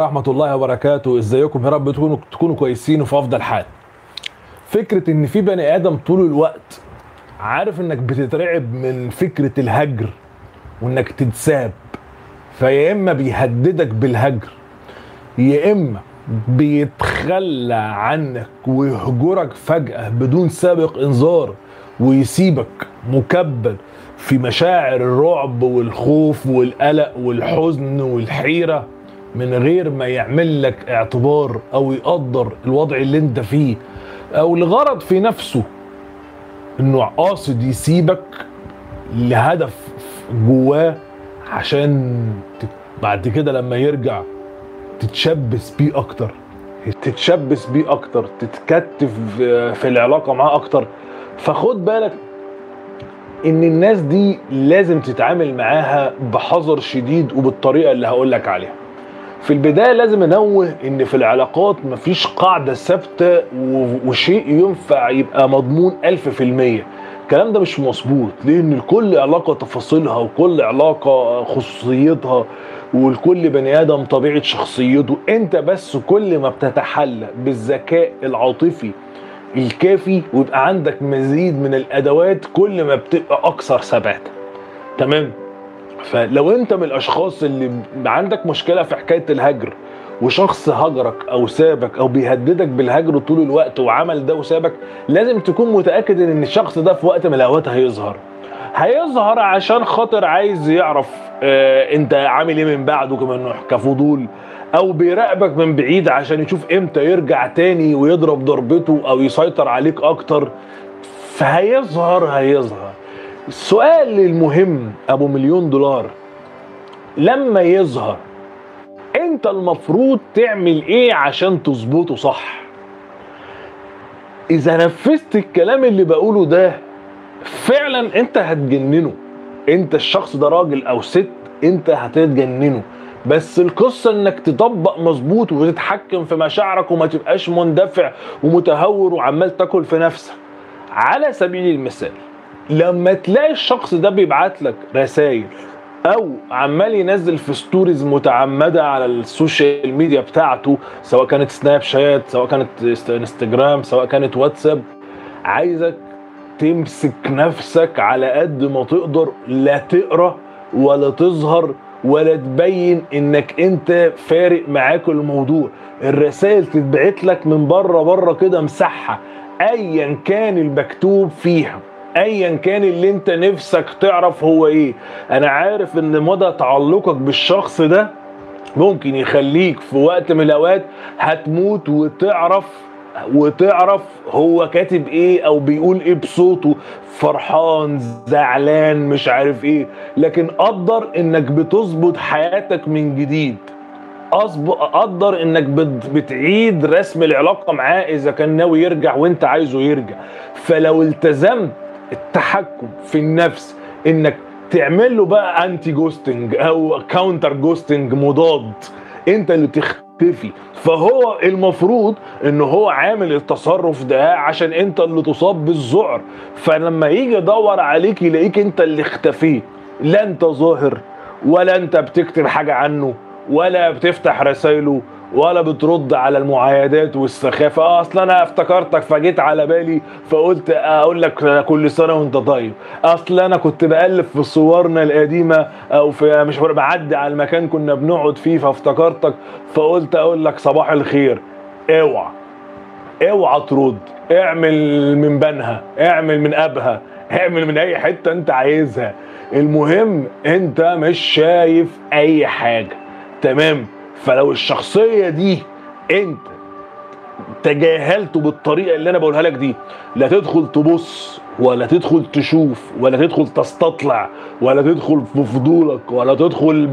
ورحمة الله وبركاته إزيكم؟ يا رب تكونوا تكونوا كويسين وفي أفضل حال. فكرة إن في بني آدم طول الوقت عارف إنك بتترعب من فكرة الهجر وإنك تتساب فيا إما بيهددك بالهجر يا إما بيتخلى عنك ويهجرك فجأة بدون سابق إنذار ويسيبك مكبل في مشاعر الرعب والخوف والقلق والحزن والحيرة. من غير ما يعمل لك اعتبار أو يقدر الوضع اللي أنت فيه أو لغرض في نفسه إنه قاصد يسيبك لهدف جواه عشان بعد كده لما يرجع تتشبث بيه أكتر. تتشبث بيه أكتر تتكتف في العلاقة معاه أكتر. فخد بالك إن الناس دي لازم تتعامل معاها بحذر شديد وبالطريقة اللي هقول لك عليها. في البداية لازم أنوه إن في العلاقات مفيش قاعدة ثابتة وشيء ينفع يبقى مضمون 1000% الكلام ده مش مظبوط لأن لكل علاقة تفاصيلها وكل علاقة خصوصيتها ولكل بني آدم طبيعة شخصيته أنت بس كل ما بتتحلى بالذكاء العاطفي الكافي ويبقى عندك مزيد من الأدوات كل ما بتبقى أكثر ثباتا تمام؟ فلو انت من الأشخاص اللي عندك مشكلة في حكاية الهجر وشخص هجرك أو سابك أو بيهددك بالهجر طول الوقت وعمل ده وسابك لازم تكون متأكد إن الشخص ده في وقت من الأوقات هيظهر. هيظهر عشان خاطر عايز يعرف آه أنت عامل إيه من بعده كمان كفضول أو بيراقبك من بعيد عشان يشوف إمتى يرجع تاني ويضرب ضربته أو يسيطر عليك أكتر. فهيظهر هيظهر. السؤال المهم أبو مليون دولار لما يظهر أنت المفروض تعمل إيه عشان تظبطه صح؟ إذا نفذت الكلام اللي بقوله ده فعلا أنت هتجننه. أنت الشخص ده راجل أو ست أنت هتتجننه. بس القصة إنك تطبق مظبوط وتتحكم في مشاعرك وما تبقاش مندفع ومتهور وعمال تاكل في نفسك. على سبيل المثال لما تلاقي الشخص ده بيبعت لك رسائل أو عمال ينزل في stories متعمدة على ال social media بتاعته سواء كانت سناب شات سواء كانت انستجرام سواء كانت واتساب عايزك تمسك نفسك على قد ما تقدر لا تقرأ ولا تظهر ولا تبين إنك أنت فارق معاك الموضوع. الرسائل تتبعت لك من بره بره كده مسحها ايا كان المكتوب فيها. ايا كان اللي أنت نفسك تعرف هو إيه. أنا عارف إن مدى تعلقك بالشخص ده ممكن يخليك في وقت من الأوقات هتموت وتعرف وتعرف هو كاتب إيه أو بيقول إيه بصوته فرحان زعلان مش عارف إيه. لكن قدر إنك بتظبط حياتك من جديد. قدر إنك بت- بتعيد رسم العلاقة معاه إذا كان ناوي يرجع وأنت عايزه يرجع. فلو التزمت التحكم في النفس إنك تعمل له بقى anti ghosting أو counter ghosting مضاد. أنت اللي تختفي. فهو المفروض ان هو عامل التصرف ده عشان أنت اللي تصاب بالذعر. فلما يجي يدور عليك يلاقيك أنت اللي اختفيت. لا أنت ظاهر ولا أنت بتكتب حاجة عنه ولا بتفتح رسايله ولا بترد على المعايدات والسخافة. آه أصل أنا افتكرتك فجيت على بالي فقلت أقول لك كل سنة وأنت طيب. أصل أنا كنت بقلب في صورنا القديمة أو في مش بعدي على المكان كنا بنقعد فيه فافتكرتك فقلت أقول لك صباح الخير. أوعى أوعى ترد. اعمل من بنها اعمل من أبها اعمل من أي حتة أنت عايزها. المهم أنت مش شايف أي حاجة. تمام؟ فلو الشخصية دي انت تجاهلته بالطريقة اللي أنا بقولها لك دي لا تدخل تبص ولا تدخل تشوف ولا تدخل تستطلع ولا تدخل في فضولك ولا تدخل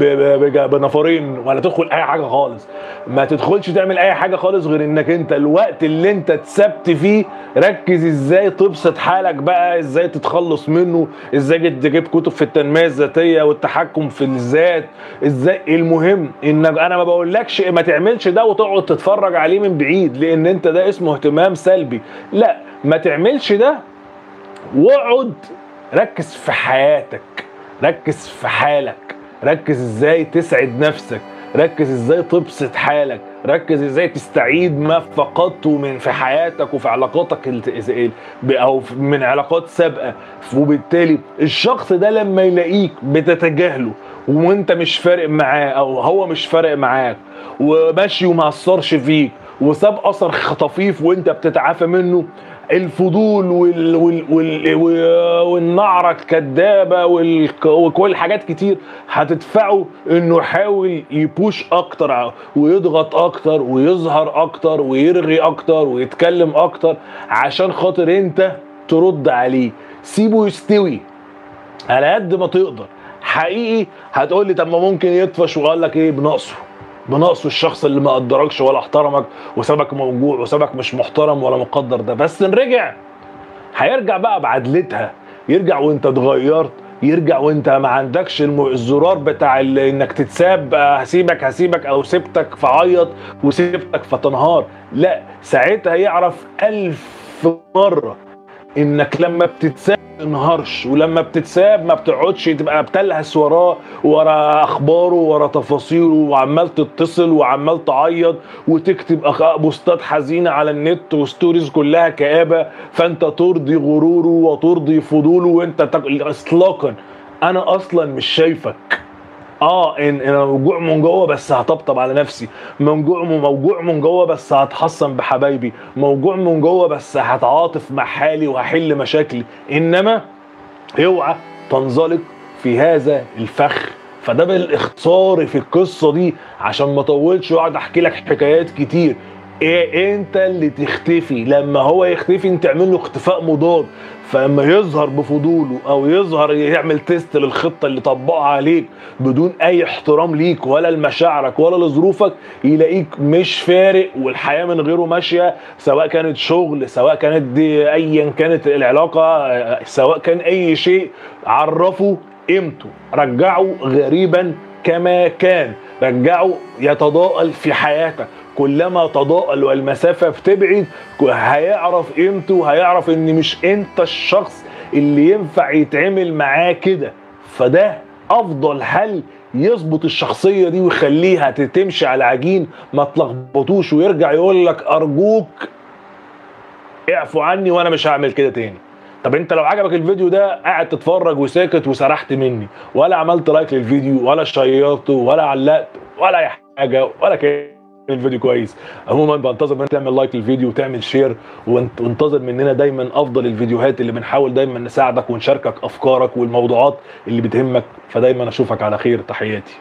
بنفرين ولا تدخل أي حاجة خالص. ما تدخلش تعمل أي حاجة خالص غير إنك أنت الوقت اللي أنت اتسبت فيه ركز إزاي تبسط حالك بقى إزاي تتخلص منه إزاي تجيب كتب في التنمية الذاتية والتحكم في الذات. إزاي؟ المهم إنك أنا ما بقولكش ما تعملش ده وتقعد تتفرج عليه من بعيد لأن أنت ده اسمه اهتمام سلبي. لا ما تعملش ده واقعد ركز في حياتك ركز في حالك ركز إزاي تسعد نفسك ركز إزاي تبسط حالك ركز إزاي تستعيد ما فقدته من في حياتك وفي علاقاتك ب- أو من علاقات سابقة. وبالتالي الشخص ده لما يلاقيك بتتجاهله وأنت مش فارق معاه أو هو مش فارق معاك وماشي وما أثرش فيك وساب أثر خطفيف وأنت بتتعافى منه الفضول وال وال وال وال والنعره الكدابه وكل حاجات كتير هتدفعه إنه يحاول يبوش أكتر ويضغط أكتر ويظهر أكتر ويرغي أكتر ويتكلم أكتر عشان خاطر أنت ترد عليه. سيبه يستوي على قد ما تقدر. حقيقي هتقول لي طب ما ممكن يطفش وقال لك إيه؟ بنقصه. بنقصه الشخص اللي ما قدركش ولا احترمك وسابك موجوع وسابك مش محترم ولا مقدر ده. بس ان رجع هيرجع بقى بعدلتها. يرجع وانت اتغيرت. يرجع وانت ما عندكش الزرار بتاع انك تتساب آه، هسيبك هسيبك أو سبتك فعيط وسبتك فتنهار. لا ساعتها يعرف ألف مرة إنك لما بتتساب ما تنهارش ولما بتتساب ما بتقعدش تبقى بتلهس وراه ورا أخباره ورا تفاصيله وعمال تتصل وعمال تعيط وتكتب بوستات حزينة على النت وستوريز كلها كآبة. فأنت ترضي غروره وترضي فضوله وأنت تك... اطلاقا. أنا أصلا مش شايفك. آه ان أنا موجوع من جوه بس هطبطب على نفسي. موجوع موجوع من جوه بس هتحصن بحبايبي. موجوع من جوه بس هتعاطف مع حالي وهحل مشاكلي. إنما اوعى تنزلق في هذا الفخ. فده بالاختصار في القصة دي. عشان ما اطولش وأقعد أحكي لك حكايات كتير. إيه إنت اللي تختفي؟ لما هو يختفي أنت تعمل له اختفاء مضاد. فلما يظهر بفضوله أو يظهر يعمل تيست للخطة اللي طبقها عليك بدون أي احترام ليك ولا لمشاعرك ولا لظروفك يلاقيك مش فارق والحياة من غيره ماشية سواء كانت شغل سواء كانت دي ايا كانت العلاقة سواء كان أي شيء عرفه قيمته. رجعه غريبا كما كان. رجعه يتضاءل في حياتك. كلما تضاءل والمسافة بتبعد هيعرف قيمته هيعرف إن مش أنت الشخص اللي ينفع يتعمل معاه كده. فده أفضل حل يظبط الشخصية دي ويخليها تمشي على عجين ما تلخبطوش ويرجع يقول لك أرجوك اعفوا عني وأنا مش هعمل كده تاني. طب أنت لو عجبك الفيديو ده قاعد تتفرج وساكت وسرحت مني. ولا عملت like للفيديو ولا share ته ولا علقت ولا أي حاجة ولا كان الفيديو كويس. عموما بنتظر منك تعمل like للفيديو وتعمل share وانت- وانتظر مننا دايما أفضل الفيديوهات اللي بنحاول دايما نساعدك ونشاركك أفكارك والموضوعات اللي بتهمك. فدايما أشوفك على خير. تحياتي.